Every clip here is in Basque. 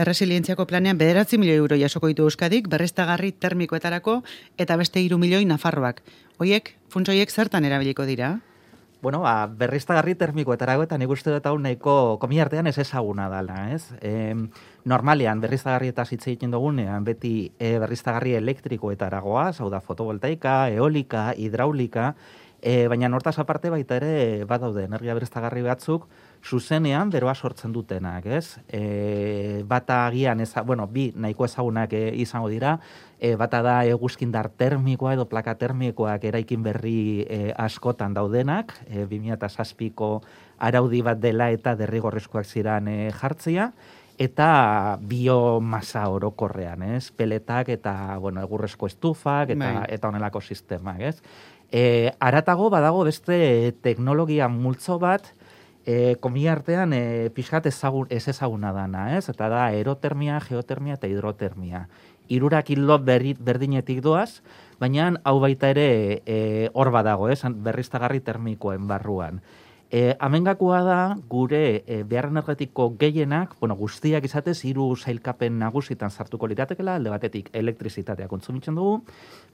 erresilientziako planean bederatzi milioi euro jasoko ditu Euskadik, berriztagarri termikoetarako eta beste iru milioi Nafarroak. Hoiek, funtsoiek zertan erabiliko dira? Bueno, ba, berriztagarri termikoetarago eta nik uste dut hau nahiko komiartean ez ezaguna dela, ez? E, normalean berriztagarri eta hitz egiten dugunean beti e, berriztagarri elektrikoetaragoa, hau da fotovoltaika, eolika, hidraulika, e, baina nortaz aparte baita ere badaude energia berriztagarri batzuk zuzenean beroa sortzen dutenak, ez? E, bata agian, eza, bueno, bi nahiko ezagunak e, izango dira, e, bata da eguzkindar termikoa edo plaka termikoak eraikin berri e, askotan daudenak, e, 2006ko araudi bat dela eta derrigorrezkoak ziran e, jartzia, eta biomasa orokorrean, ez? Peletak eta, bueno, egurrezko estufak eta, bai. eta onelako sistemak, ez? E, aratago badago beste teknologia multzo bat, e, komi artean e, pixkat ezagun, ez ezaguna dana, ez? Eta da aerotermia, geotermia eta hidrotermia irurak hilo berdinetik doaz, baina hau baita ere e, hor badago, eh, berriztagarri termikoen barruan. E, amengakoa da gure e, behar energetiko gehienak, bueno, guztiak izatez, hiru zailkapen nagusitan sartuko liratekela, alde batetik elektrizitatea kontsumitzen dugu,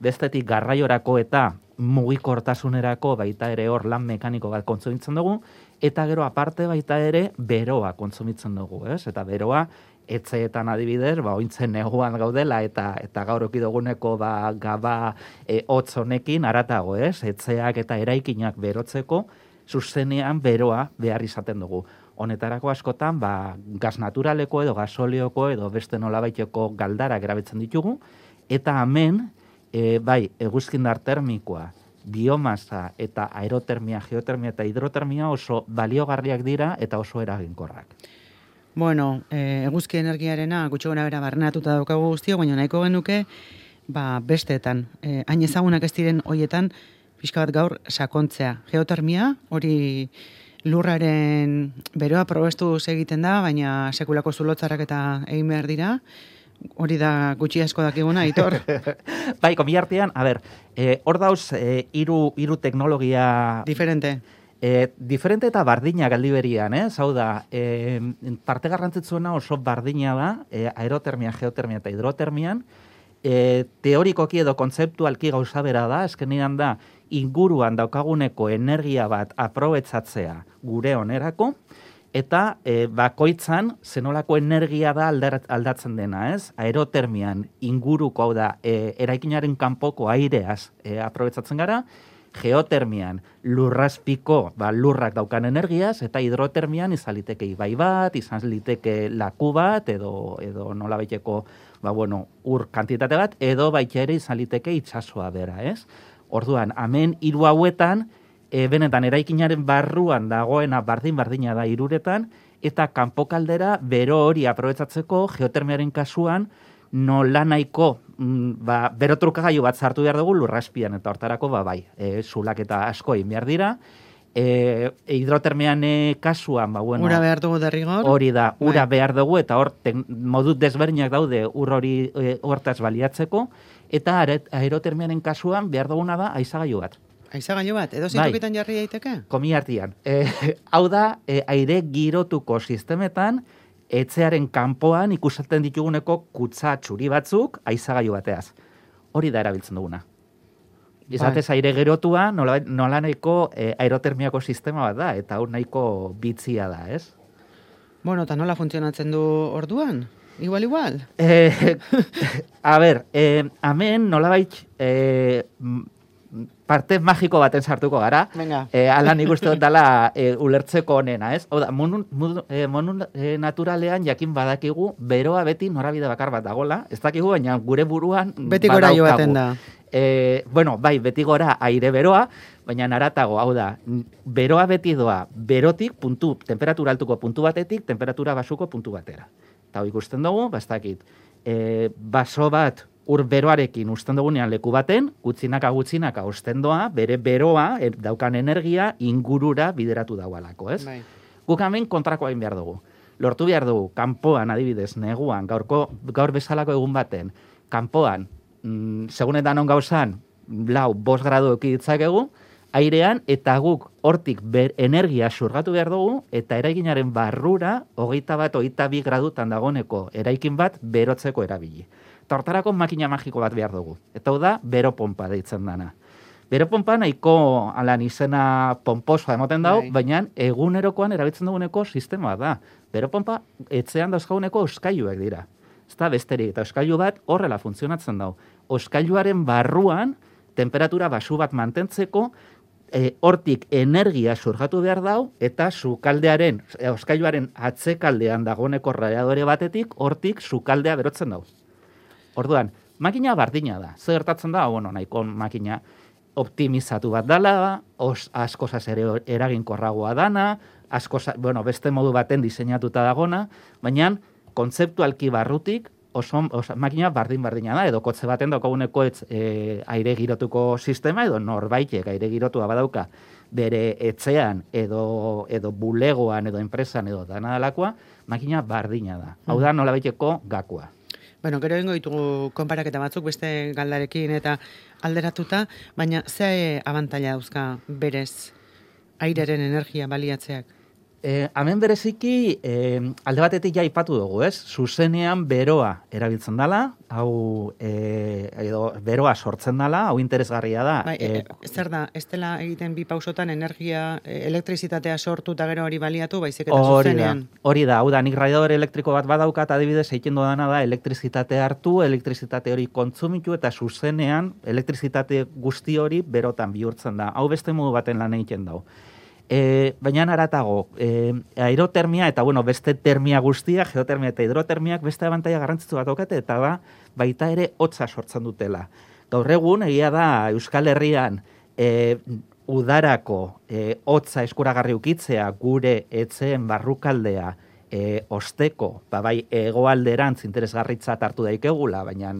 bestetik garraiorako eta mugikortasunerako baita ere hor lan mekaniko bat kontsumitzen dugu, eta gero aparte baita ere beroa kontsumitzen dugu, ez? Eta beroa etzeetan adibidez, ba, ointzen neguan gaudela eta eta gaur okidoguneko ba, gaba e, hotz honekin aratago, ez? Etzeak eta eraikinak berotzeko, zuzenean beroa behar izaten dugu. Honetarako askotan, ba, gaz naturaleko edo gasolioko edo beste nolabaiteko galdara erabiltzen ditugu, eta hemen, e, bai, eguzkindar termikoa, biomasa eta aerotermia, geotermia eta hidrotermia oso baliogarriak dira eta oso eraginkorrak. Bueno, e, eguzki energiarena gutxo gona bera barnatuta daukagu guztio, baina nahiko genuke ba, besteetan. E, hain ezagunak ez diren hoietan, pixka bat gaur sakontzea. Geotermia, hori lurraren beroa probestu egiten da, baina sekulako zulotzarak eta egin behar dira. Hori da gutxi asko dakiguna, itor. bai, komi artean, a ber, e, hor dauz, e, iru, iru teknologia... Diferente. E, diferente eta bardina galdi berian, eh? Zau da, e, parte garrantzitzuena oso bardina da, e, aerotermia, geotermia eta hidrotermian, e, teorikoki edo kontzeptualki gauza bera da, eskenean da, inguruan daukaguneko energia bat aprobetzatzea gure onerako, eta e, bakoitzan zenolako energia da aldatzen dena, ez? Aerotermian inguruko hau da, e, eraikinaren kanpoko aireaz e, aprobetzatzen gara, geotermian lurraspiko ba, lurrak daukan energiaz, eta hidrotermian izan liteke ibai bat, izan liteke laku bat, edo, edo nola baiteko ba, bueno, ur kantitate bat, edo baita ere izan liteke itxasua bera, ez? Orduan, hemen hiru hauetan, e, benetan eraikinaren barruan dagoena bardin-bardina da iruretan, eta kanpokaldera bero hori aprobetsatzeko geotermiaren kasuan, nola nahiko mm, ba, berotrukagailu bat zartu behar dugu lurraspian, eta hortarako ba, bai, e, zulak eta asko egin behar dira. E, hidrotermian e, kasuan, ba, bueno, ura behar dugu derrigor. Hori da, ura bai. behar dugu, eta hor, modu desberdinak daude ur hori e, hortaz baliatzeko, eta aerotermianen kasuan behar duguna da aizagailu bat. Aizagailu bat, edo zintokitan bai. jarri daiteke? Komi hartian. E, hau da, e, aire girotuko sistemetan, etzearen kanpoan ikusaten dituguneko kutsa txuri batzuk aizagailu bateaz. Hori da erabiltzen duguna. Izatez bai. aire gerotua, nola, nola nahiko e, aerotermiako sistema bat da, eta hau nahiko bitzia da, ez? Bueno, eta nola funtzionatzen du orduan? Igual, igual? E, a ber, e, amen nola baitz, e, parte magiko baten sartuko gara. Venga. Eh, ala nik uste dut dala eh, ulertzeko onena, ez? Oda, monu, eh, eh, naturalean jakin badakigu beroa beti norabide bakar bat dagola. Ez dakigu, baina gure buruan Beti gora joaten da. Eh, bueno, bai, beti gora aire beroa, baina naratago, hau da, beroa beti doa berotik, puntu, temperatura altuko puntu batetik, temperatura basuko puntu batera. Eta ikusten dugu, bastakit, eh, baso bat ur beroarekin usten dugunean leku baten, gutzinaka gutzinaka osten doa, bere beroa, er, daukan energia, ingurura bideratu daualako, ez? Bai. Guk hemen kontrako egin behar dugu. Lortu behar dugu, kanpoan adibidez, neguan, gaurko, gaur bezalako egun baten, kanpoan, mm, segunetan on gauzan, lau, bos gradu ekiditzak egu, airean eta guk hortik ber, energia surgatu behar dugu eta eraikinaren barrura hogeita bat, hogeita bi gradutan dagoneko eraikin bat berotzeko erabili. Tortarako makina magiko bat behar dugu. Eta hau da, bero pompa deitzen dana. Bero pompa nahiko alan izena pomposoa emoten dau, Bai. baina egunerokoan erabiltzen duguneko sistema da. Bero pompa etzean dauzkaguneko oskailuak dira. Ez da besterik, eta oskailu bat horrela funtzionatzen dau. Oskailuaren barruan, temperatura basu bat mantentzeko, e, hortik energia surgatu behar dau, eta sukaldearen, e, oskailuaren atzekaldean dagoeneko radiadore batetik, hortik sukaldea berotzen dau. Orduan, makina bardina da. Zer gertatzen da, bueno, nahiko makina optimizatu bat dala, os, askozaz ere eraginkorragoa dana, askoza, bueno, beste modu baten diseinatuta dagona, baina kontzeptualki barrutik oso, oso makina bardin-bardina da, edo kotze baten daukaguneko etz, e, aire girotuko sistema, edo norbaitek aire girotua badauka bere etxean, edo, edo bulegoan, edo enpresan, edo dana dalakoa, makina bardina da. Hau da nolabaiteko gakoa. Bueno, gero egingo ditugu konparaketa batzuk beste galdarekin eta alderatuta, baina ze abantaila dauzka berez aireren energia baliatzeak? E, hemen bereziki, e, alde batetik ja ipatu dugu, ez? Zuzenean beroa erabiltzen dala, hau e, edo beroa sortzen dala, hau interesgarria da. Bai, e, zer da, ez dela egiten bi pausotan energia, e, elektrizitatea sortu eta gero hori baliatu, baizik eta Hori da, zuzenean. hori da, hau da, nik radiadore elektriko bat badaukat, adibidez, egiten dudana da, elektrizitate hartu, elektrizitate hori kontsumitu, eta zuzenean, elektrizitate guzti hori berotan bihurtzen da. Hau beste modu baten lan egiten dau. E, baina aratago, e, aerotermia eta bueno, beste termia guztia, geotermia eta hidrotermiak beste abantaia garrantzitsu bat daukate eta da baita ere hotza sortzen dutela. Gaur egun egia da Euskal Herrian e, udarako e, hotza eskuragarri ukitzea gure etzeen barrukaldea e, osteko, ba bai egoalderantz interesgarritzat hartu daikegula, baina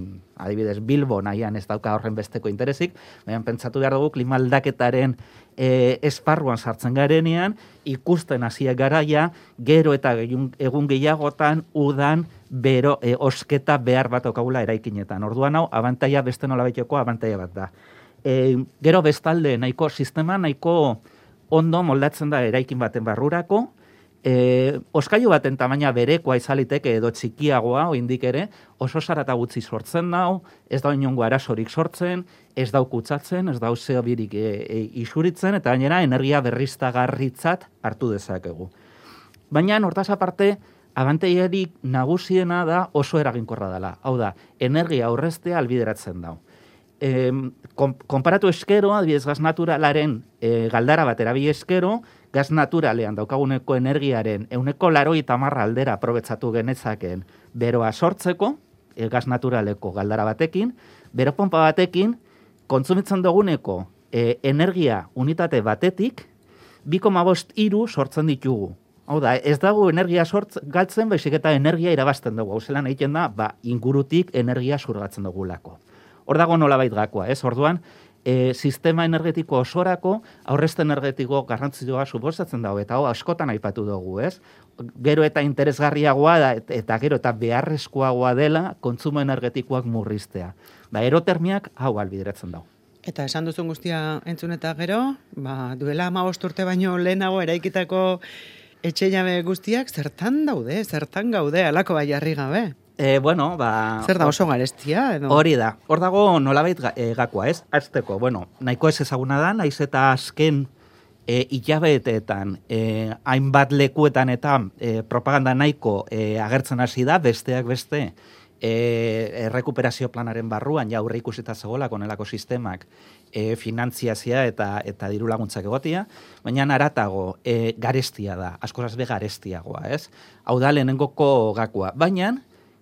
adibidez Bilbo nahian ez dauka horren besteko interesik, baina pentsatu behar dugu klima aldaketaren e, esparruan sartzen garenean, ikusten hasia garaia, gero eta egun, gehiagotan udan bero e, osketa behar bat okagula eraikinetan. Orduan hau, abantaia beste nolabaiteko abantaia bat da. E, gero bestalde, nahiko sistema nahiko ondo moldatzen da eraikin baten barrurako, E, oskailu baten tamaina berekoa izaliteke edo txikiagoa, oindik ere, oso sarata gutxi sortzen dau, ez da inongo arasorik sortzen, ez dau kutsatzen, ez dau zeo birik e, e, isuritzen, eta gainera energia berriztagarritzat hartu dezakegu. Baina, hortaz aparte, abanteiarik nagusiena da oso eraginkorra dela. Hau da, energia aurreztea albideratzen dau. E, konparatu eskero, adibidez gaz naturalaren e, galdara bat erabili eskero, gaz naturalean daukaguneko energiaren euneko laroi tamarra aldera aprobetsatu genezaken beroa sortzeko, e, gaz naturaleko galdara batekin, bero pompa batekin, kontsumitzen duguneko e, energia unitate batetik, 2,5 iru sortzen ditugu. Hau da, ez dago energia sortz, galtzen, baizik eta energia irabazten dugu. Hau zelan egiten da, ba, ingurutik energia surgatzen dugulako. Hor dago nolabait gakoa, ez? Orduan, e, sistema energetiko osorako aurrezte energetiko garrantzioa suposatzen dago eta hau askotan aipatu dugu, ez? Gero eta interesgarriagoa da eta gero eta beharrezkoagoa dela kontsumo energetikoak murriztea. Ba, erotermiak hau albideratzen dago. Eta esan duzun guztia entzun eta gero, ba, duela ama urte baino lehenago eraikitako etxe jabe guztiak zertan daude, zertan gaude, alako bai jarri gabe. E, bueno, ba... Zer da oso garestia, edo? Hori da. Hor dago nolabait ga, e, gakoa, ez? Azteko, bueno, nahiko ez ezaguna da, naiz eta azken e, itabeetetan, e, hainbat lekuetan eta e, propaganda nahiko e, agertzen hasi da, besteak beste, e, errekuperazio planaren barruan, ja aurre ikusita zegoela konelako sistemak, e, finantziazia eta eta diru laguntzak egotia, baina aratago e, garestia da, askozaz be garestiagoa, ez? Hau da lehenengoko gakoa, baina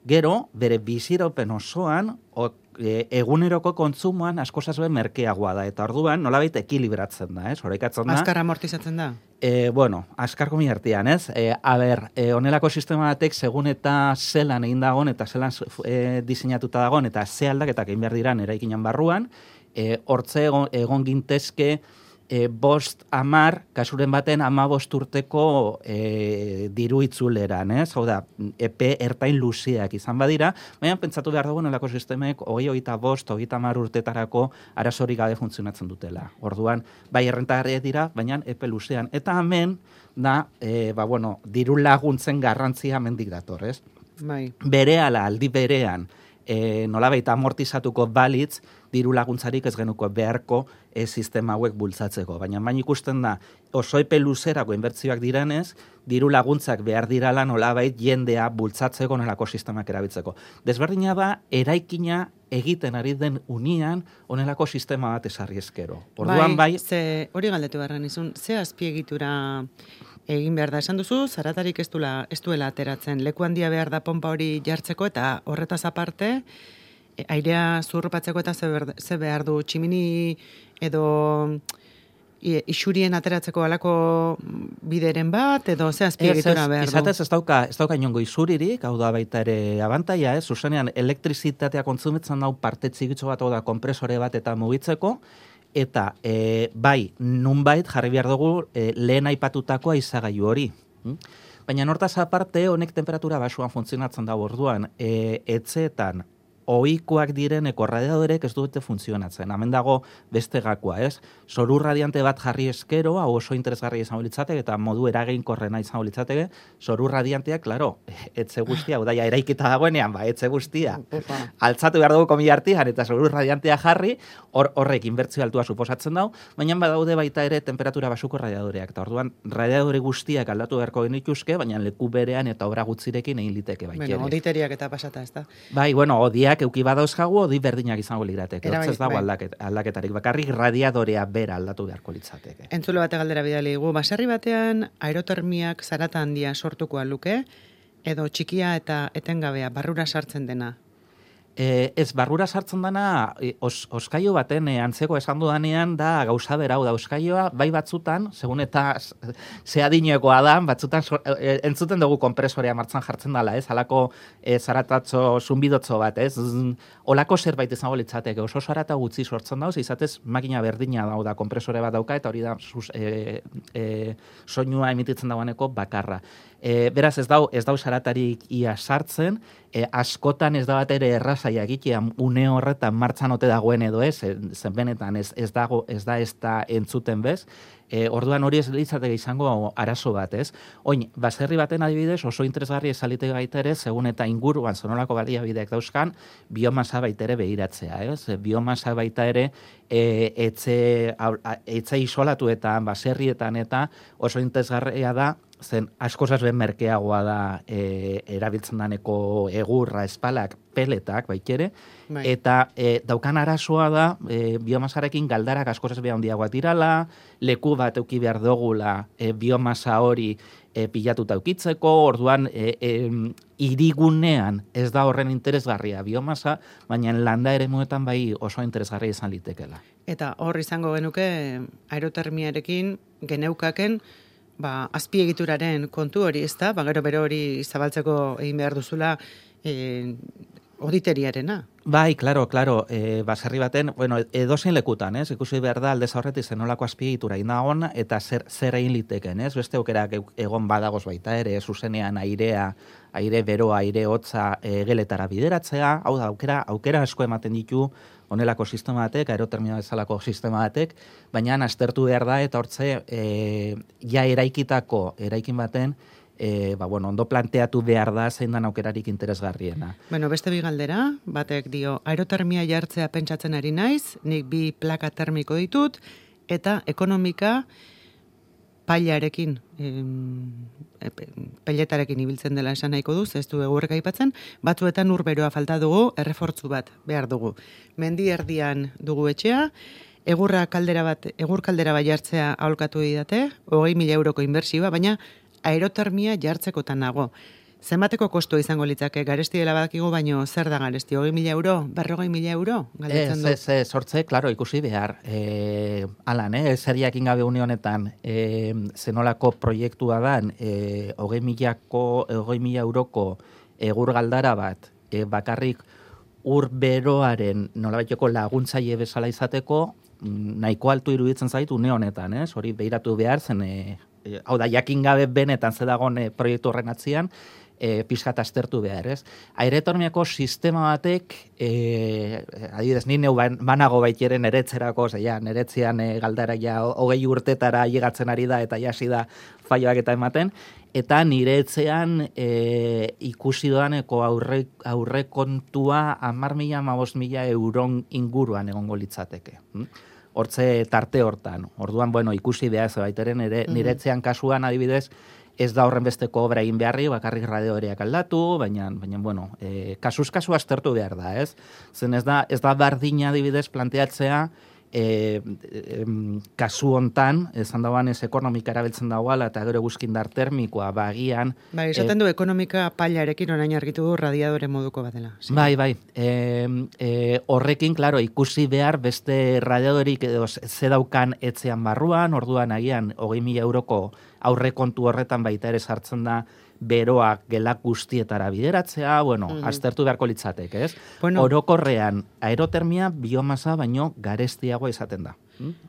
gero bere biziraupen osoan o, e, eguneroko kontsumoan askozaz be merkeagoa da, eta orduan nolabait ekilibratzen da, ez? Horaikatzen da. Azkar amortizatzen da? E, bueno, askarko mi artean, ez? E, a ber, e, onelako sistema batek segun eta zelan egin dagon eta zelan e, diseinatuta dagon eta ze aldaketak egin behar diran eraikinan barruan, e, hortze egon, egon gintezke e, bost amar, kasuren baten ama bost urteko e, diru itzuleran, ez? Hau da, epe ertain luziak izan badira, baina pentsatu behar dugu nolako sistemek, hogei hogeita bost, hogeita amar urtetarako arazorik gabe funtzionatzen dutela. Orduan, bai errentarriak dira, baina epe luzean. Eta hemen, da, e, ba, bueno, diru laguntzen garrantzia mendik dator, ez? Bai. Bere ala, aldi berean, e, nolabait amortizatuko balitz, diru laguntzarik ez genuko beharko e, sistema hauek bultzatzeko. Baina bain ikusten da, oso epe luzerako inbertzioak direnez, diru laguntzak behar dirala nolabait jendea bultzatzeko nolako sistemak erabiltzeko. Desberdina da, eraikina egiten ari den unian onelako sistema bat esarri eskero. Orduan bai, ze hori galdetu beharren izun, ze azpiegitura egin behar da esan duzu, zaratarik ez, duela, ez duela ateratzen. Leku handia behar da pompa hori jartzeko eta horretaz aparte, airea zurrupatzeko eta ze behar, du tximini edo isurien ateratzeko alako bideren bat, edo ze azpiegitura behar du. Izatez ez dauka, ez dauka inongo izuririk, hau da baita ere abantaia, ez? Zuzenean elektrizitatea kontsumitzen dau parte txigitxo bat, da kompresore bat eta mugitzeko, eta e, bai, nunbait jarri behar dugu e, lehen aipatutakoa izagailu hori. Mm? Baina nortaz aparte, honek temperatura basuan funtzionatzen da orduan, e, etxeetan ohikoak direneko radiadorek ez dute funtzionatzen. Hemen dago beste gakoa, ez? Zoru radiante bat jarri eskero, hau oso interesgarri izango litzateke, eta modu eraginkorrena izango litzateke, zoru radianteak, klaro, etxe guztia, hau daia eraikita dagoenean, ba, etxe guztia. Altzatu behar dugu komi artian, eta zoru radiantea jarri, hor, horrek inbertzio altua suposatzen dau, baina badaude baita ere temperatura basuko radiadoreak. Eta orduan, radiadore guztiak aldatu beharko genituzke, baina leku berean eta obra gutzirekin egin liteke baita Bueno, eta pasata, ez da? Bai, bueno, odiak euki badauzkagu, odi berdinak izango lirateke. Hortz ez dago bai. aldaket, aldaketarik. Bakarrik radiadorea bera aldatu beharko litzateke. Entzulo bate galdera bidali dugu, baserri batean aerotermiak zarata handia sortuko luke, edo txikia eta etengabea barrura sartzen dena. E, ez, barrura sartzen dana, e, os, oskaio baten e, antzeko esan dudanean da gauza berau da oskaioa, bai batzutan, segun eta s- ze adinekoa da, batzutan so, e, entzuten dugu kompresorea martzan jartzen dala, ez? Halako e, zaratatxo zunbidotzo bat, ez? Zzz, Olako zerbait izango litzateke, oso zarata gutxi sortzen dauz, izatez makina berdina dau da, kompresore bat dauka, eta hori da sus, e, e, soinua emititzen dagoeneko bakarra. E, beraz ez dau, ez dau zaratarik ia sartzen, e, askotan ez da bat ere errazaia egitea une horretan martzan ote dagoen edo ez, e, zen benetan ez, ez dago, ez da ez da entzuten bez, e, orduan hori ez litzateke izango arazo bat, ez? Oin, baserri baten adibidez oso interesgarri esalite baita ere, segun eta inguruan zonolako baliabideak dauzkan, biomasa baita ere behiratzea, ez? E, Biomasa baita ere e, etxe, a- etxe isolatuetan, baserrietan eta oso interesgarria da, zen askozaz ben merkeagoa da e, erabiltzen daneko egurra, espalak, peletak, baitere, Bai. eta e, daukan arazoa da, e, biomasarekin galdarak askozaz beha handiagoa dirala, leku bat euki behar dugula e, biomasa hori e, pilatuta eukitzeko, orduan e, e, irigunean ez da horren interesgarria biomasa, baina landa ere muetan bai oso interesgarria izan litekela. Eta hor izango genuke aerotermiarekin geneukaken ba, azpiegituraren kontu hori, ez da? Ba, gero bero hori zabaltzeko egin behar duzula e, auditeriarena. Bai, claro, claro, e, baserri baten, bueno, edozein lekutan, ez? Ikusi behar da aldez aurretik zenolako azpiegitura inagon eta zer, zer egin liteken, ez? Beste aukerak egon badagoz baita ere, zuzenean airea, aire beroa, aire hotza e, geletara bideratzea, hau da, aukera, aukera asko ematen ditu honelako sistema batek, aerotermina bezalako sistema batek, baina aztertu behar da eta hortze e, ja eraikitako, eraikin baten, e, ba, bueno, ondo planteatu behar da zein dan aukerarik interesgarriena. Bueno, beste bi galdera, batek dio, aerotermia jartzea pentsatzen ari naiz, nik bi plaka termiko ditut, eta ekonomika pailarekin, peletarekin ibiltzen dela esan nahiko duz, ez du egurrek aipatzen, batzuetan urberoa falta dugu, errefortzu bat behar dugu. Mendi erdian dugu etxea, egurra kaldera bat, egur kaldera bat jartzea aholkatu didate, hogei mila euroko inbertsioa, baina aerotermia jartzekotan nago. Zenbateko kostu izango litzake, garesti dela badakigu, baino zer da garesti, hogei mila euro, berrogei mila euro, galdetzen du. ez, ez, sortze, klaro, ikusi behar. E, alan, eh, zer jakin gabe une honetan, e, zenolako proiektua dan, e, milako, hogei mila euroko egur galdara bat, e, bakarrik ur beroaren nolabaiteko laguntzaile bezala izateko, nahiko altu iruditzen zaitu une honetan, ez? Hori behiratu behar zen, e, hau da, jakin gabe benetan zedagon e, proiektu horren atzian, e, pixkat aztertu behar, ez? Airetormiako sistema batek, e, adibidez, ni neu banago baitieren eretzerako, ze ja, neretzean e, galdara ja, hogei urtetara llegatzen ari da, eta jasi da faioak eta ematen, eta nire etzean e, ikusi doaneko aurre, aurre kontua amar mila, mila euron inguruan egongo litzateke. Hm? Hortze tarte hortan. Orduan, bueno, ikusi behar, baiteren, nire, nire etzean kasuan adibidez, ez da horren besteko obra egin beharri, bakarrik radioreak aldatu, baina, baina bueno, e, kasuz kasu aztertu behar da, ez? Zen ez da, ez da bardina adibidez planteatzea, e, e, kasu hontan, esan dauan ez ekonomika erabiltzen dagoala, eta gero guzkindar termikoa, bagian... Bai, esaten du ekonomika pailarekin orain argitu du radiadore moduko batela. Bai, bai. E, e, horrekin, klaro, ikusi behar beste radiadorik edo ze daukan etzean barruan, orduan agian, hogei mila euroko aurrekontu horretan baita ere sartzen da beroak gelak guztietara bideratzea, bueno, mm aztertu beharko litzatek, ez? Bueno. Orokorrean, aerotermia biomasa baino garestiagoa izaten da.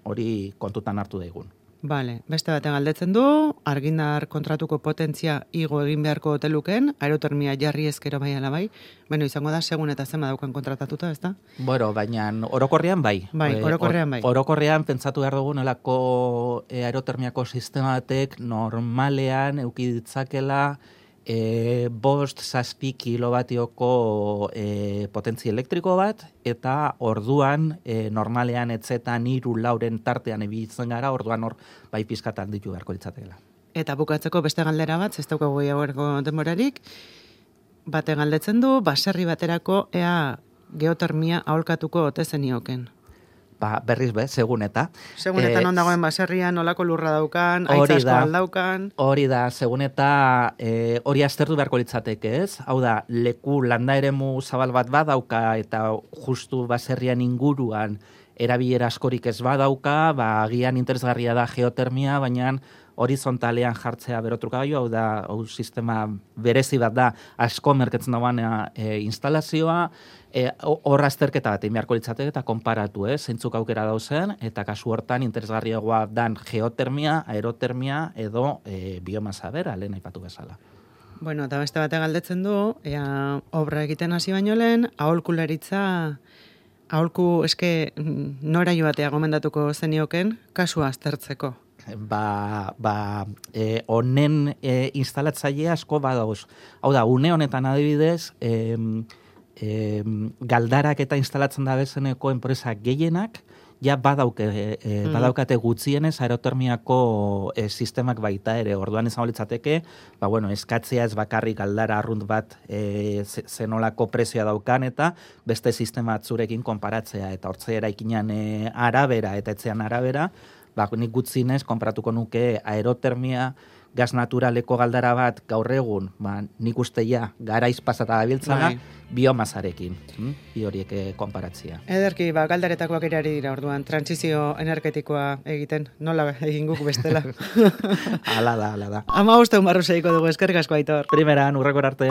Hori kontutan hartu daigun. Bale, beste baten galdetzen du, argindar kontratuko potentzia igo egin beharko hoteluken, aerotermia jarri ezkero bai ala bai, bueno, izango da segun eta zema daukan kontratatuta, ez? Bueno, baina orokorrean bai. Bai, eh, orokorrean bai. Orokorrean pentsatu behar dugu nelako eh, aerotermiako sistematek normalean eukiditzakela e, bost zazpi kilobatioko e, potentzi elektriko bat, eta orduan e, normalean etzetan iru lauren tartean ebitzen gara, orduan hor bai pizkatan ditu beharko ditzateela. Eta bukatzeko beste galdera bat, ez daukagu gehiago demorarik, bate galdetzen du, baserri baterako ea geotermia aholkatuko ote zenioken ba, berriz be, segun eta. Segun eta non dagoen baserrian, nolako lurra daukan, aitzasko aldaukan. Hori da, segun eta e, hori aztertu beharko litzateke ez. Hau da, leku landa eremu zabal bat badauka eta justu baserrian inguruan erabilera askorik ez badauka, ba, agian interesgarria da geotermia, baina horizontalean jartzea berotrukagailu, hau da, hau sistema berezi bat da, asko merketzen dagoan e, instalazioa, e, horra azterketa bat emiarko litzateke eta konparatu, eh, zeintzuk aukera dauzen, eta kasu hortan interesgarriagoa dan geotermia, aerotermia edo e, biomasa bera, lehen aipatu bezala. Bueno, eta beste bate galdetzen du, ea, obra egiten hasi baino lehen, aholkularitza, aholku eske nora joatea gomendatuko zenioken, kasua aztertzeko ba, ba e, onen e, instalatzaile asko badauz. Hau da, une honetan adibidez, e, e, galdarak eta instalatzen da bezeneko enpresa gehienak, ja badauke, e, e mm. badaukate gutzienez aerotermiako e, sistemak baita ere. Orduan izango litzateke, ba, bueno, eskatzea ez bakarrik galdara arrunt bat e, zenolako prezioa daukan eta beste sistema zurekin konparatzea eta hortzea eraikinan e, arabera eta etzean arabera, ba, nik gutzinez, konparatuko nuke aerotermia, gaz naturaleko galdara bat gaur egun, ba, nik uste ja, garaiz pasata da bai. biomasarekin, hm? bi horiek eh, konparatzia. Ederki, ba, galdaretakoak erari dira orduan, transizio energetikoa egiten, nola egin guk bestela. ala da, ala da. Ama uste un barru dugu, eskerrik asko aitor. Primeran, urrekor arte.